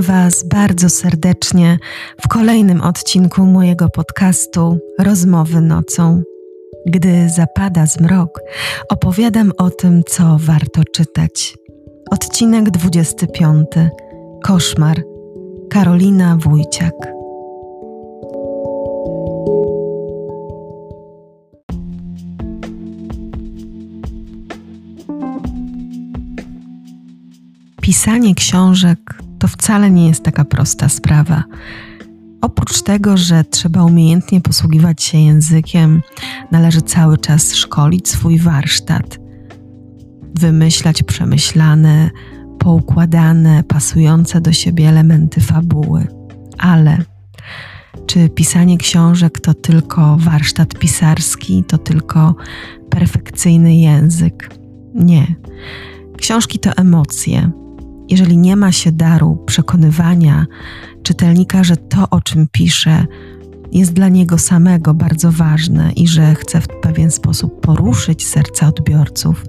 Was bardzo serdecznie w kolejnym odcinku mojego podcastu Rozmowy nocą. Gdy zapada zmrok, opowiadam o tym, co warto czytać. Odcinek 25. Koszmar. Karolina Wójciak. Pisanie książek to wcale nie jest taka prosta sprawa. Oprócz tego, że trzeba umiejętnie posługiwać się językiem, należy cały czas szkolić swój warsztat, wymyślać przemyślane, poukładane, pasujące do siebie elementy fabuły. Ale czy pisanie książek to tylko warsztat pisarski, to tylko perfekcyjny język? Nie. Książki to emocje, jeżeli nie ma się daru przekonywania czytelnika, że to, o czym pisze, jest dla niego samego bardzo ważne i że chce w pewien sposób poruszyć serca odbiorców,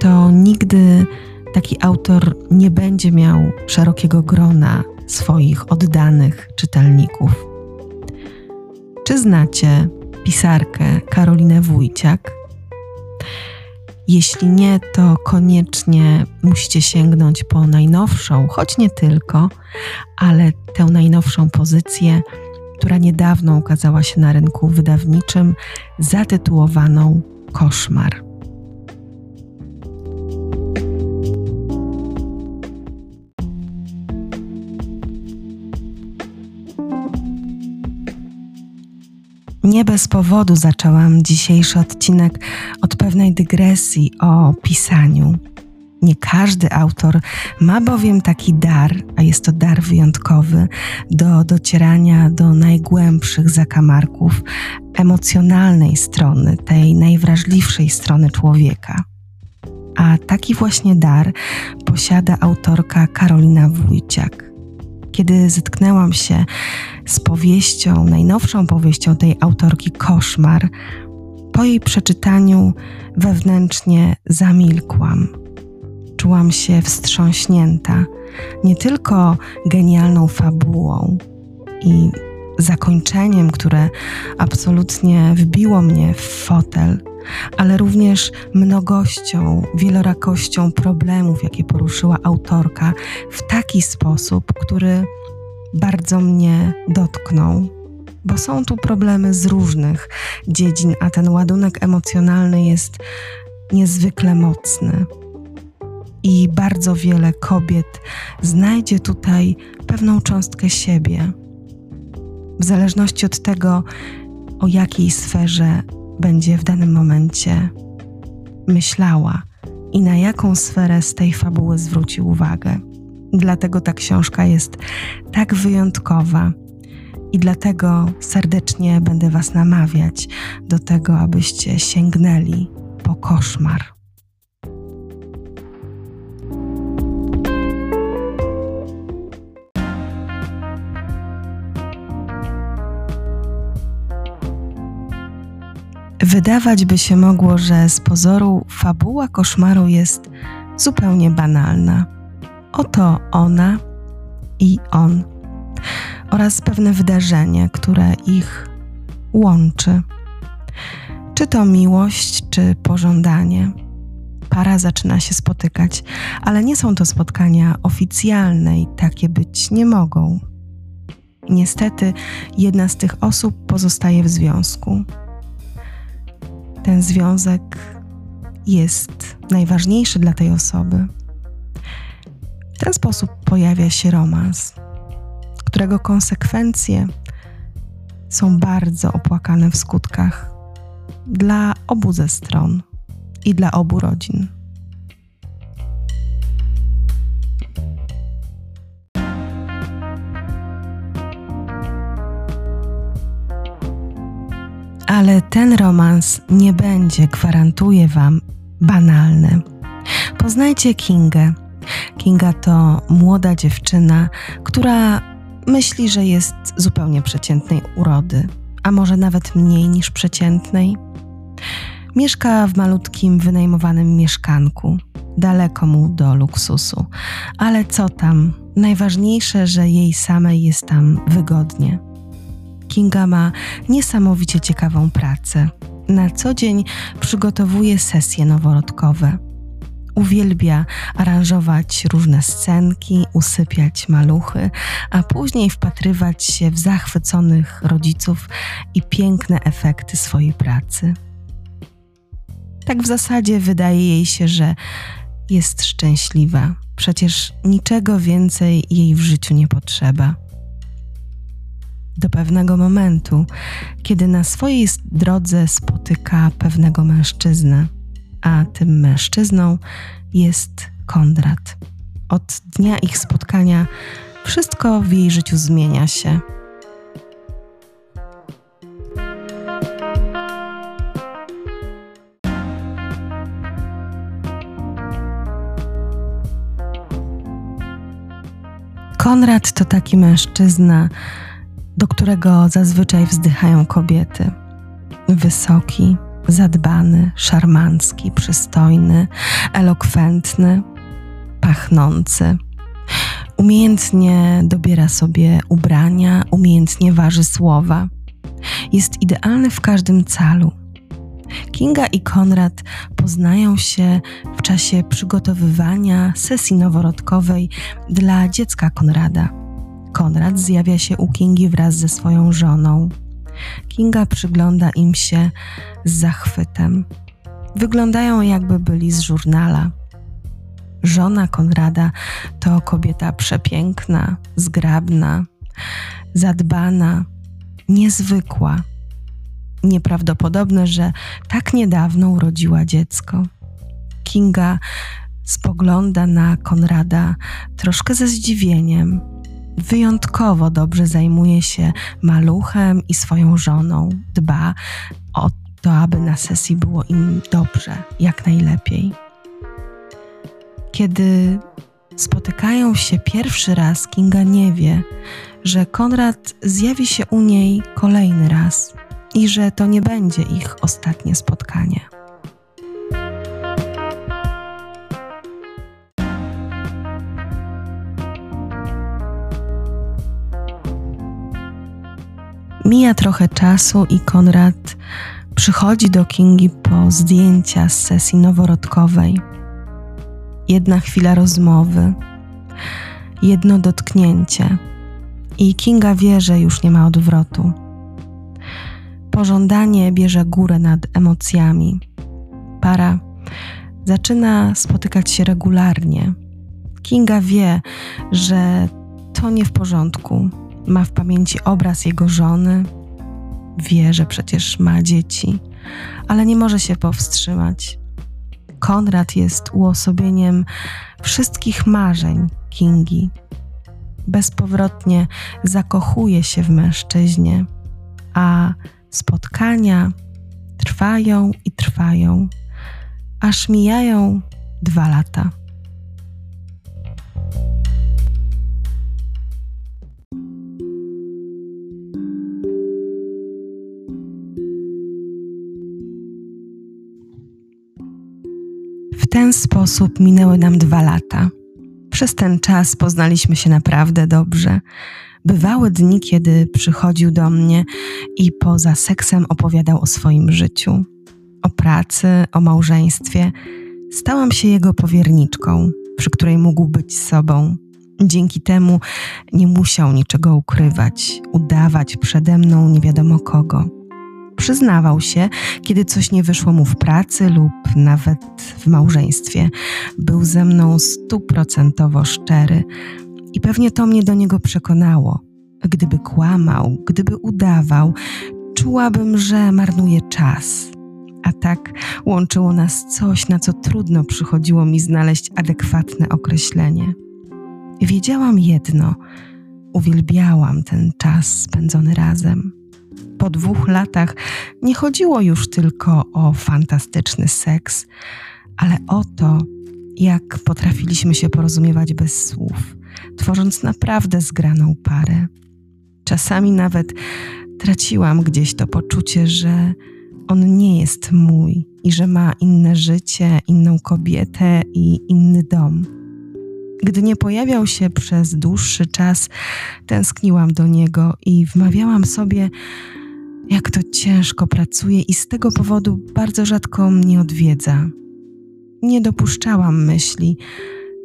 to nigdy taki autor nie będzie miał szerokiego grona swoich oddanych czytelników. Czy znacie pisarkę Karolinę Wójciak? Jeśli nie, to koniecznie musicie sięgnąć po najnowszą, choć nie tylko, ale tę najnowszą pozycję, która niedawno ukazała się na rynku wydawniczym, zatytułowaną Koszmar. Nie bez powodu zaczęłam dzisiejszy odcinek od pewnej dygresji o pisaniu. Nie każdy autor ma bowiem taki dar, a jest to dar wyjątkowy, do docierania do najgłębszych zakamarków emocjonalnej strony, tej najwrażliwszej strony człowieka. A taki właśnie dar posiada autorka Karolina Wójciak kiedy zetknęłam się z powieścią, najnowszą powieścią tej autorki Koszmar, po jej przeczytaniu wewnętrznie zamilkłam. Czułam się wstrząśnięta nie tylko genialną fabułą i zakończeniem, które absolutnie wbiło mnie w fotel, ale również mnogością, wielorakością problemów, jakie poruszyła autorka w taki sposób, który bardzo mnie dotknął. Bo są tu problemy z różnych dziedzin, a ten ładunek emocjonalny jest niezwykle mocny. I bardzo wiele kobiet znajdzie tutaj pewną cząstkę siebie. W zależności od tego, o jakiej sferze będzie w danym momencie myślała i na jaką sferę z tej fabuły zwróci uwagę. Dlatego ta książka jest tak wyjątkowa i dlatego serdecznie będę Was namawiać do tego, abyście sięgnęli po koszmar. Wydawać by się mogło, że z pozoru fabuła koszmaru jest zupełnie banalna. Oto ona i on oraz pewne wydarzenie, które ich łączy. Czy to miłość, czy pożądanie. Para zaczyna się spotykać, ale nie są to spotkania oficjalne i takie być nie mogą. Niestety, jedna z tych osób pozostaje w związku ten związek jest najważniejszy dla tej osoby. W ten sposób pojawia się romans, którego konsekwencje są bardzo opłakane w skutkach dla obu ze stron i dla obu rodzin. Ale ten romans nie będzie, gwarantuję Wam, banalny. Poznajcie Kingę. Kinga to młoda dziewczyna, która myśli, że jest zupełnie przeciętnej urody, a może nawet mniej niż przeciętnej. Mieszka w malutkim, wynajmowanym mieszkanku, daleko mu do luksusu, ale co tam, Najważniejsze, że jej samej jest tam wygodnie. Kinga ma niesamowicie ciekawą pracę. Na co dzień przygotowuje sesje noworodkowe. Uwielbia aranżować różne scenki, usypiać maluchy, a później wpatrywać się w zachwyconych rodziców i piękne efekty swojej pracy. Tak w zasadzie wydaje jej się, że jest szczęśliwa. Przecież niczego więcej jej w życiu nie potrzeba. Do pewnego momentu, kiedy na swojej drodze spotyka pewnego mężczyznę, a tym mężczyzną jest Kondrat. Od dnia ich spotkania wszystko w jej życiu zmienia się. Konrad to taki mężczyzna, do którego zazwyczaj wzdychają kobiety. Wysoki, zadbany, szarmancki, przystojny, elokwentny, pachnący. Umiejętnie dobiera sobie ubrania, umiejętnie waży słowa. Jest idealny w każdym calu. Kinga i Konrad poznają się w czasie przygotowywania sesji noworodkowej dla dziecka Konrada. Konrad zjawia się u Kingi wraz ze swoją żoną. Kinga przygląda im się z zachwytem. Wyglądają jakby byli z żurnala. Żona Konrada to kobieta przepiękna, zgrabna, zadbana, niezwykła. Nieprawdopodobne, że tak niedawno urodziła dziecko. Kinga spogląda na Konrada troszkę ze zdziwieniem. Wyjątkowo dobrze zajmuje się maluchem i swoją żoną. Dba o to, aby na sesji było im dobrze, jak najlepiej. Kiedy spotykają się pierwszy raz, Kinga nie wie, że Konrad zjawi się u niej kolejny raz i że to nie będzie ich ostatnie spotkanie. Mija trochę czasu i Konrad przychodzi do Kingi po zdjęcia z sesji noworodkowej. Jedna chwila rozmowy, jedno dotknięcie i Kinga wie, że już nie ma odwrotu. Pożądanie bierze górę nad emocjami. Para zaczyna spotykać się regularnie. Kinga wie, że to nie w porządku. Ma w pamięci obraz jego żony, wie, że przecież ma dzieci, ale nie może się powstrzymać. Konrad jest uosobieniem wszystkich marzeń Kingi. Bezpowrotnie zakochuje się w mężczyźnie, a spotkania trwają i trwają, aż mijają dwa lata. Ten sposób minęły nam dwa lata. Przez ten czas poznaliśmy się naprawdę dobrze. Bywały dni, kiedy przychodził do mnie i poza seksem opowiadał o swoim życiu, o pracy, o małżeństwie. Stałam się jego powierniczką, przy której mógł być sobą. Dzięki temu nie musiał niczego ukrywać, udawać przede mną nie wiadomo kogo. Przyznawał się, kiedy coś nie wyszło mu w pracy lub nawet w małżeństwie. Był ze mną stuprocentowo szczery i pewnie to mnie do niego przekonało. Gdyby kłamał, gdyby udawał, czułabym, że marnuje czas. A tak łączyło nas coś, na co trudno przychodziło mi znaleźć adekwatne określenie. Wiedziałam jedno: uwielbiałam ten czas spędzony razem. Po dwóch latach nie chodziło już tylko o fantastyczny seks, ale o to, jak potrafiliśmy się porozumiewać bez słów, tworząc naprawdę zgraną parę. Czasami nawet traciłam gdzieś to poczucie, że on nie jest mój i że ma inne życie, inną kobietę i inny dom. Gdy nie pojawiał się przez dłuższy czas, tęskniłam do niego i wmawiałam sobie, jak to ciężko pracuje, i z tego powodu bardzo rzadko mnie odwiedza. Nie dopuszczałam myśli,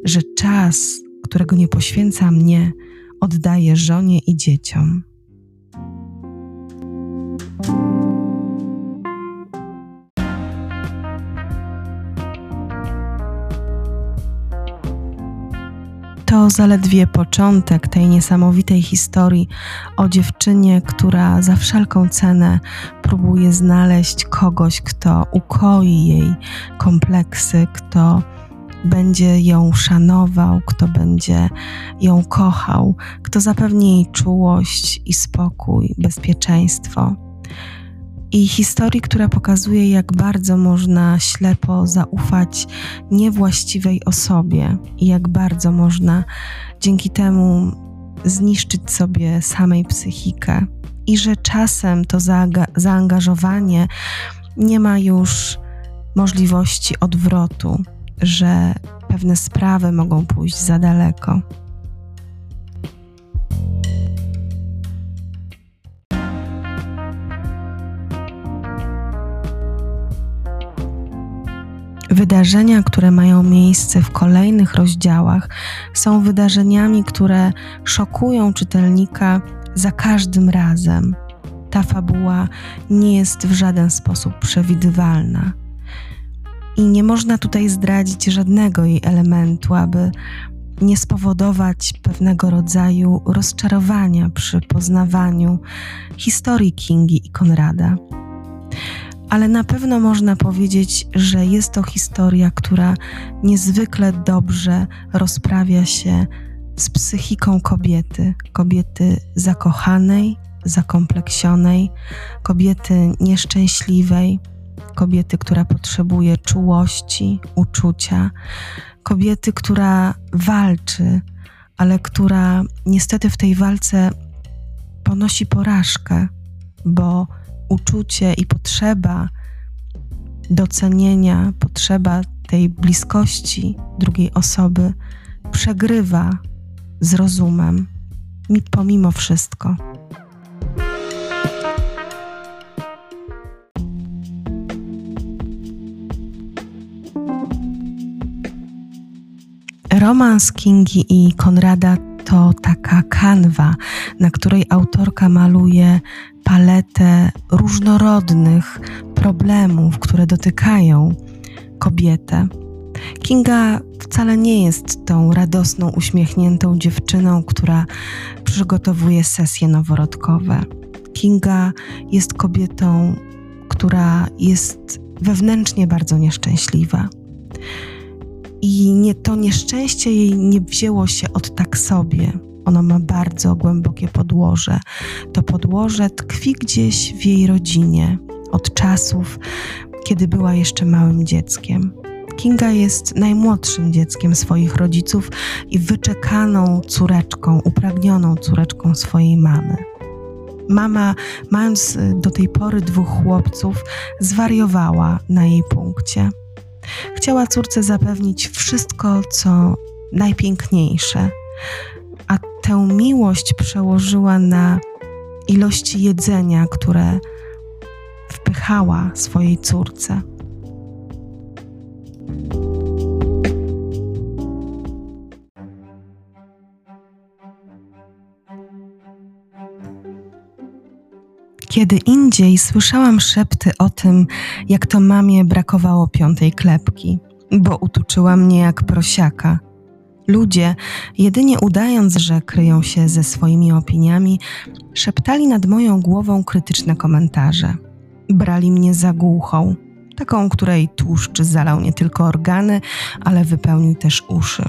że czas, którego nie poświęca mnie, oddaje żonie i dzieciom. To zaledwie początek tej niesamowitej historii o dziewczynie, która za wszelką cenę próbuje znaleźć kogoś, kto ukoi jej kompleksy, kto będzie ją szanował, kto będzie ją kochał, kto zapewni jej czułość i spokój, bezpieczeństwo i historii, która pokazuje, jak bardzo można ślepo zaufać niewłaściwej osobie i jak bardzo można dzięki temu zniszczyć sobie samej psychikę, i że czasem to zaangażowanie nie ma już możliwości odwrotu, że pewne sprawy mogą pójść za daleko. Wydarzenia, które mają miejsce w kolejnych rozdziałach, są wydarzeniami, które szokują czytelnika za każdym razem. Ta fabuła nie jest w żaden sposób przewidywalna. I nie można tutaj zdradzić żadnego jej elementu, aby nie spowodować pewnego rodzaju rozczarowania przy poznawaniu historii Kingi i Konrada ale na pewno można powiedzieć, że jest to historia, która niezwykle dobrze rozprawia się z psychiką kobiety, kobiety zakochanej, zakompleksionej, kobiety nieszczęśliwej, kobiety, która potrzebuje czułości, uczucia, kobiety, która walczy, ale która niestety w tej walce ponosi porażkę, bo uczucie i potrzeba docenienia, potrzeba tej bliskości drugiej osoby przegrywa z rozumem, pomimo wszystko. Romans Kingi i Konrada to taka kanwa, na której autorka maluje paletę różnorodnych problemów, które dotykają kobietę. Kinga wcale nie jest tą radosną, uśmiechniętą dziewczyną, która przygotowuje sesje noworodkowe. Kinga jest kobietą, która jest wewnętrznie bardzo nieszczęśliwa. I nie, to nieszczęście jej nie wzięło się od tak sobie. Ono ma bardzo głębokie podłoże. To podłoże tkwi gdzieś w jej rodzinie od czasów, kiedy była jeszcze małym dzieckiem. Kinga jest najmłodszym dzieckiem swoich rodziców i wyczekaną córeczką, upragnioną córeczką swojej mamy. Mama, mając do tej pory dwóch chłopców, zwariowała na jej punkcie. Chciała córce zapewnić wszystko, co najpiękniejsze, a tę miłość przełożyła na ilości jedzenia, które wpychała swojej córce. Kiedy indziej słyszałam szepty o tym, jak to mamie brakowało piątej klepki, bo utuczyła mnie jak prosiaka. Ludzie, jedynie udając, że kryją się ze swoimi opiniami, szeptali nad moją głową krytyczne komentarze. Brali mnie za głuchą, taką, której tłuszcz zalał nie tylko organy, ale wypełnił też uszy.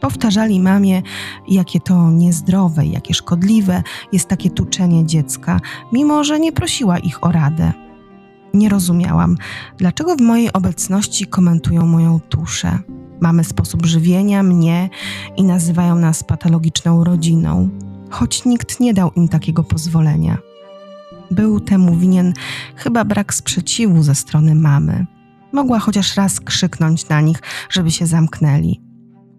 Powtarzali mamie, jakie to niezdrowe, jakie szkodliwe jest takie tuczenie dziecka, mimo że nie prosiła ich o radę. Nie rozumiałam, dlaczego w mojej obecności komentują moją tuszę. Mamy sposób żywienia, mnie i nazywają nas patologiczną rodziną, choć nikt nie dał im takiego pozwolenia. Był temu winien chyba brak sprzeciwu ze strony mamy. Mogła chociaż raz krzyknąć na nich, żeby się zamknęli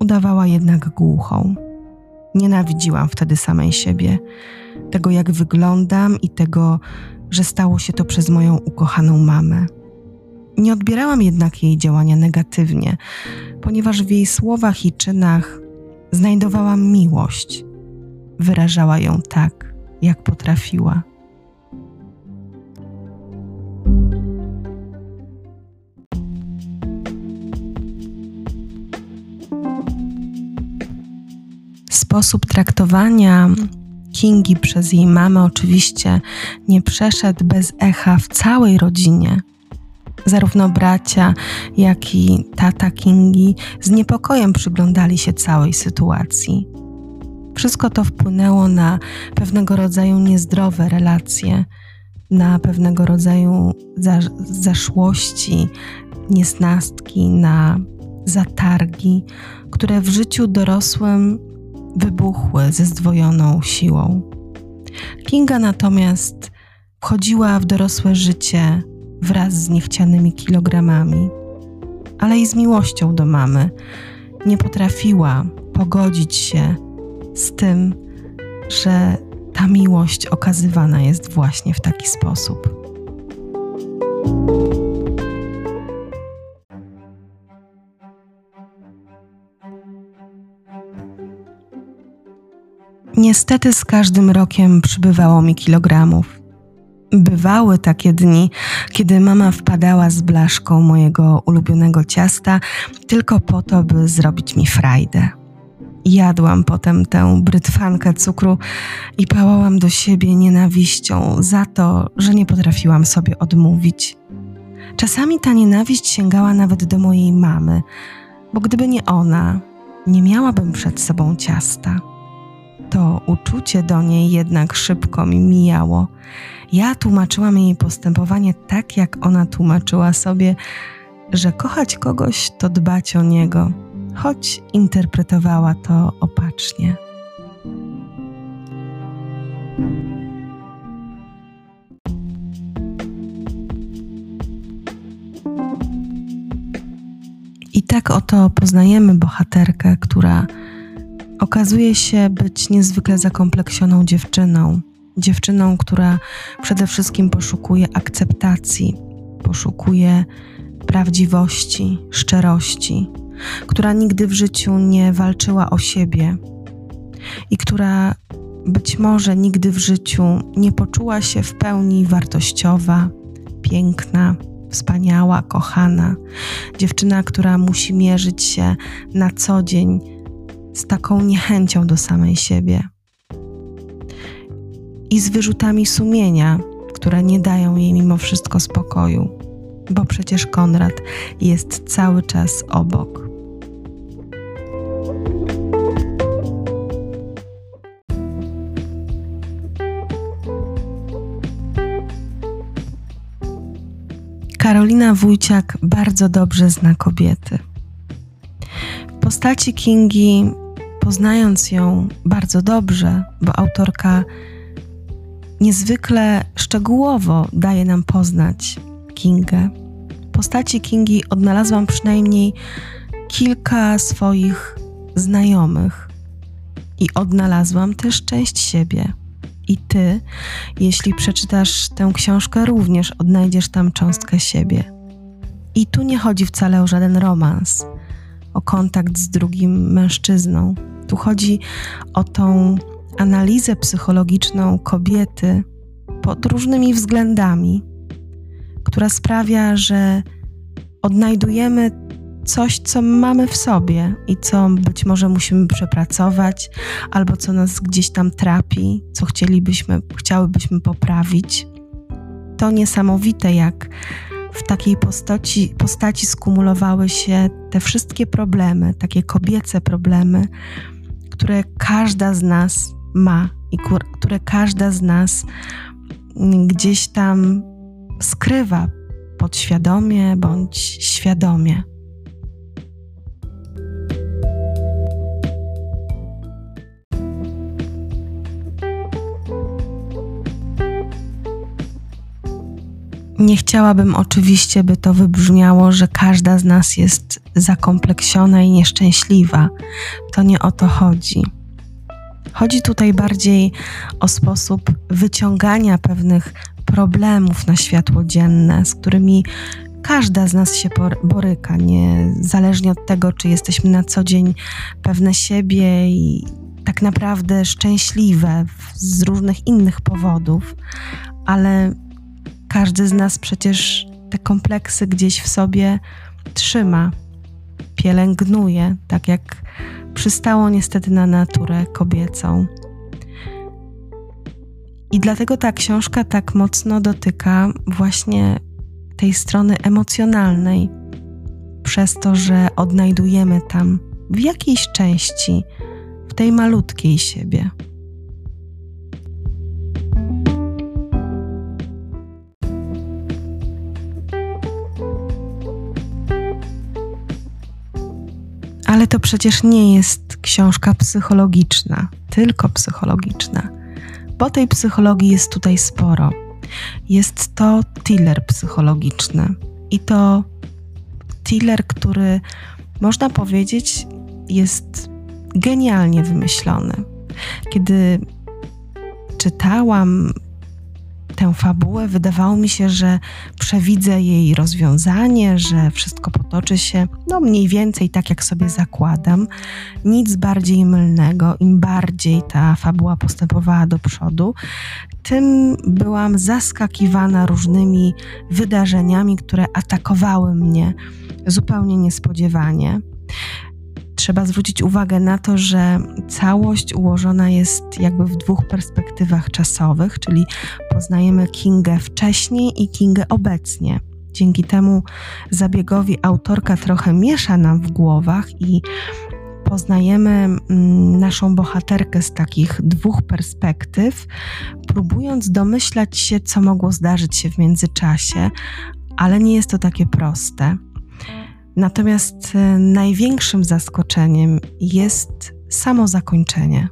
udawała jednak głuchą. Nienawidziłam wtedy samej siebie, tego jak wyglądam i tego, że stało się to przez moją ukochaną mamę. Nie odbierałam jednak jej działania negatywnie, ponieważ w jej słowach i czynach znajdowałam miłość. Wyrażała ją tak, jak potrafiła. Sposób traktowania Kingi przez jej mamę oczywiście nie przeszedł bez echa w całej rodzinie. Zarówno bracia, jak i tata Kingi z niepokojem przyglądali się całej sytuacji. Wszystko to wpłynęło na pewnego rodzaju niezdrowe relacje, na pewnego rodzaju zaszłości, niesnastki, na zatargi, które w życiu dorosłym wybuchły ze zdwojoną siłą. Kinga natomiast wchodziła w dorosłe życie wraz z niechcianymi kilogramami, ale i z miłością do mamy. Nie potrafiła pogodzić się z tym, że ta miłość okazywana jest właśnie w taki sposób. Niestety z każdym rokiem przybywało mi kilogramów. Bywały takie dni, kiedy mama wpadała z blaszką mojego ulubionego ciasta tylko po to, by zrobić mi frajdę. Jadłam potem tę brytwankę cukru i pałałam do siebie nienawiścią za to, że nie potrafiłam sobie odmówić. Czasami ta nienawiść sięgała nawet do mojej mamy, bo gdyby nie ona, nie miałabym przed sobą ciasta to uczucie do niej jednak szybko mi mijało. Ja tłumaczyłam jej postępowanie tak, jak ona tłumaczyła sobie, że kochać kogoś to dbać o niego, choć interpretowała to opacznie. I tak oto poznajemy bohaterkę, która okazuje się być niezwykle zakompleksioną dziewczyną. Dziewczyną, która przede wszystkim poszukuje akceptacji, poszukuje prawdziwości, szczerości, która nigdy w życiu nie walczyła o siebie i która być może nigdy w życiu nie poczuła się w pełni wartościowa, piękna, wspaniała, kochana. Dziewczyna, która musi mierzyć się na co dzień z taką niechęcią do samej siebie i z wyrzutami sumienia, które nie dają jej mimo wszystko spokoju, bo przecież Konrad jest cały czas obok. Karolina Wójciak bardzo dobrze zna kobiety. Postaci Kingi poznając ją bardzo dobrze, bo autorka niezwykle szczegółowo daje nam poznać Kingę. Postaci Kingi odnalazłam przynajmniej kilka swoich znajomych i odnalazłam też część siebie. I ty, jeśli przeczytasz tę książkę, również odnajdziesz tam cząstkę siebie. I tu nie chodzi wcale o żaden romans, o kontakt z drugim mężczyzną, tu chodzi o tą analizę psychologiczną kobiety pod różnymi względami, która sprawia, że odnajdujemy coś, co mamy w sobie i co być może musimy przepracować, albo co nas gdzieś tam trapi, co chcielibyśmy, chciałybyśmy poprawić. To niesamowite, jak w takiej postaci, postaci skumulowały się te wszystkie problemy, takie kobiece problemy, które każda z nas ma i które każda z nas gdzieś tam skrywa podświadomie bądź świadomie. Nie chciałabym oczywiście, by to wybrzmiało, że każda z nas jest zakompleksiona i nieszczęśliwa. To nie o to chodzi. Chodzi tutaj bardziej o sposób wyciągania pewnych problemów na światło dzienne, z którymi każda z nas się boryka, niezależnie od tego, czy jesteśmy na co dzień pewne siebie i tak naprawdę szczęśliwe z różnych innych powodów, ale każdy z nas przecież te kompleksy gdzieś w sobie trzyma, pielęgnuje, tak jak przystało niestety na naturę kobiecą. I dlatego ta książka tak mocno dotyka właśnie tej strony emocjonalnej, przez to, że odnajdujemy tam w jakiejś części, w tej malutkiej siebie. Ale to przecież nie jest książka psychologiczna, tylko psychologiczna, bo tej psychologii jest tutaj sporo. Jest to thriller psychologiczny i to thriller, który można powiedzieć jest genialnie wymyślony. Kiedy czytałam tę fabułę, wydawało mi się, że przewidzę jej rozwiązanie, że wszystko potoczy się no mniej więcej tak, jak sobie zakładam. Nic bardziej mylnego. Im bardziej ta fabuła postępowała do przodu, tym byłam zaskakiwana różnymi wydarzeniami, które atakowały mnie zupełnie niespodziewanie trzeba zwrócić uwagę na to, że całość ułożona jest jakby w dwóch perspektywach czasowych, czyli poznajemy Kingę wcześniej i Kingę obecnie. Dzięki temu zabiegowi autorka trochę miesza nam w głowach i poznajemy mm, naszą bohaterkę z takich dwóch perspektyw, próbując domyślać się, co mogło zdarzyć się w międzyczasie, ale nie jest to takie proste. Natomiast e, największym zaskoczeniem jest samo zakończenie.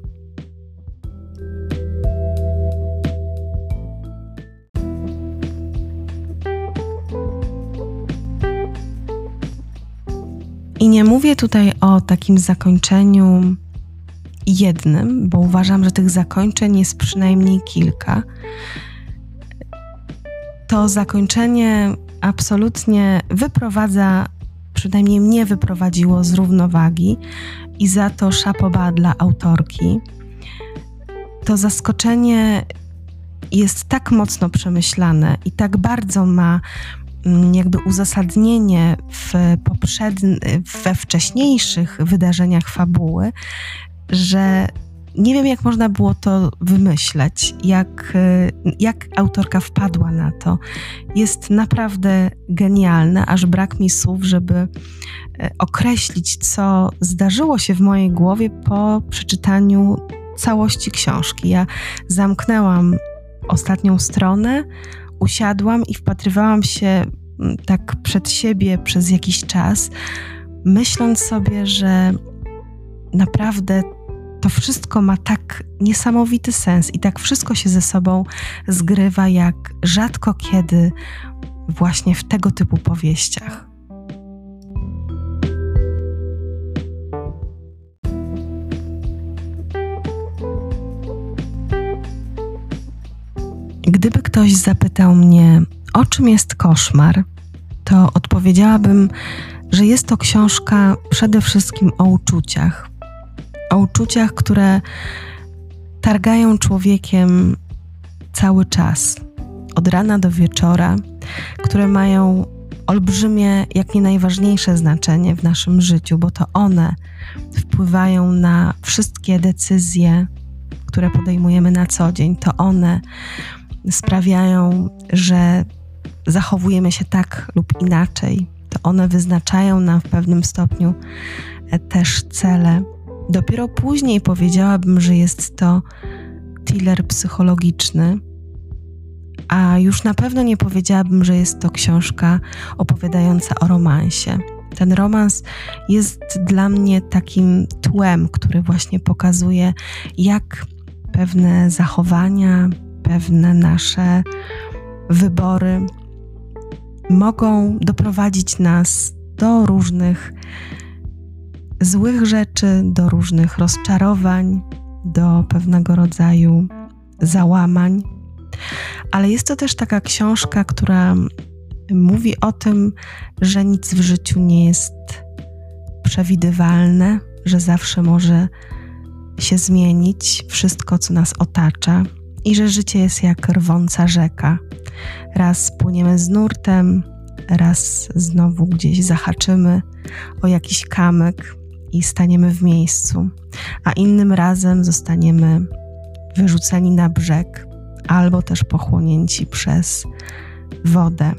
I nie mówię tutaj o takim zakończeniu jednym, bo uważam, że tych zakończeń jest przynajmniej kilka. To zakończenie absolutnie wyprowadza przynajmniej mnie wyprowadziło z równowagi i za to szapoba dla autorki. To zaskoczenie jest tak mocno przemyślane i tak bardzo ma mm, jakby uzasadnienie w poprzednich, we wcześniejszych wydarzeniach fabuły, że nie wiem, jak można było to wymyśleć, jak, y, jak autorka wpadła na to. Jest naprawdę genialne, aż brak mi słów, żeby y, określić, co zdarzyło się w mojej głowie po przeczytaniu całości książki. Ja zamknęłam ostatnią stronę, usiadłam i wpatrywałam się mm, tak przed siebie przez jakiś czas, myśląc sobie, że naprawdę to wszystko ma tak niesamowity sens i tak wszystko się ze sobą zgrywa, jak rzadko kiedy właśnie w tego typu powieściach. Gdyby ktoś zapytał mnie, o czym jest koszmar, to odpowiedziałabym, że jest to książka przede wszystkim o uczuciach, o uczuciach, które targają człowiekiem cały czas, od rana do wieczora, które mają olbrzymie, jak nie najważniejsze znaczenie w naszym życiu, bo to one wpływają na wszystkie decyzje, które podejmujemy na co dzień. To one sprawiają, że zachowujemy się tak lub inaczej. To one wyznaczają nam w pewnym stopniu też cele. Dopiero później powiedziałabym, że jest to thriller psychologiczny, a już na pewno nie powiedziałabym, że jest to książka opowiadająca o romansie. Ten romans jest dla mnie takim tłem, który właśnie pokazuje, jak pewne zachowania, pewne nasze wybory mogą doprowadzić nas do różnych złych rzeczy, do różnych rozczarowań, do pewnego rodzaju załamań. Ale jest to też taka książka, która mówi o tym, że nic w życiu nie jest przewidywalne, że zawsze może się zmienić wszystko, co nas otacza, i że życie jest jak rwąca rzeka. Raz płyniemy z nurtem, raz znowu gdzieś zahaczymy o jakiś kamyk i staniemy w miejscu, a innym razem zostaniemy wyrzuceni na brzeg albo też pochłonięci przez wodę.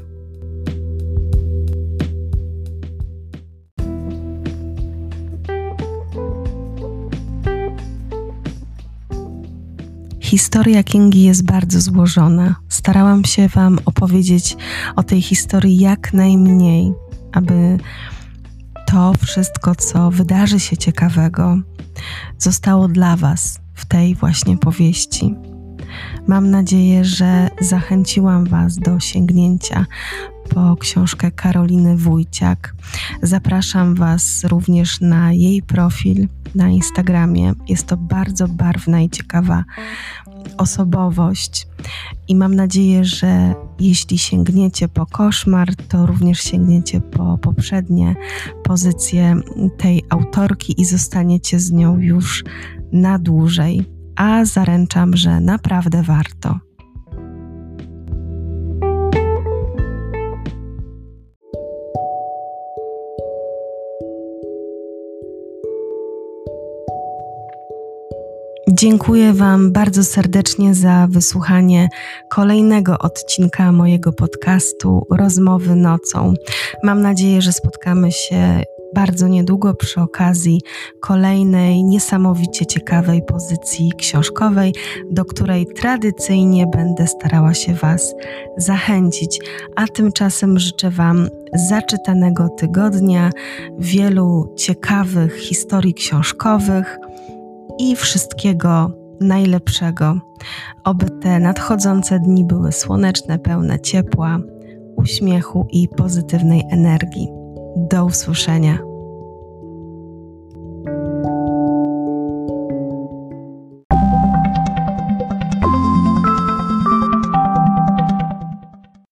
Historia Kingi jest bardzo złożona. Starałam się Wam opowiedzieć o tej historii jak najmniej, aby to wszystko, co wydarzy się ciekawego, zostało dla Was w tej właśnie powieści. Mam nadzieję, że zachęciłam Was do sięgnięcia po książkę Karoliny Wójciak. Zapraszam Was również na jej profil na Instagramie. Jest to bardzo barwna i ciekawa osobowość. I mam nadzieję, że jeśli sięgniecie po koszmar, to również sięgniecie po poprzednie pozycje tej autorki i zostaniecie z nią już na dłużej. A zaręczam, że naprawdę warto. Dziękuję Wam bardzo serdecznie za wysłuchanie kolejnego odcinka mojego podcastu Rozmowy nocą. Mam nadzieję, że spotkamy się bardzo niedługo przy okazji kolejnej niesamowicie ciekawej pozycji książkowej, do której tradycyjnie będę starała się Was zachęcić. A tymczasem życzę Wam zaczytanego tygodnia, wielu ciekawych historii książkowych i wszystkiego najlepszego. Oby te nadchodzące dni były słoneczne, pełne ciepła, uśmiechu i pozytywnej energii. Do usłyszenia.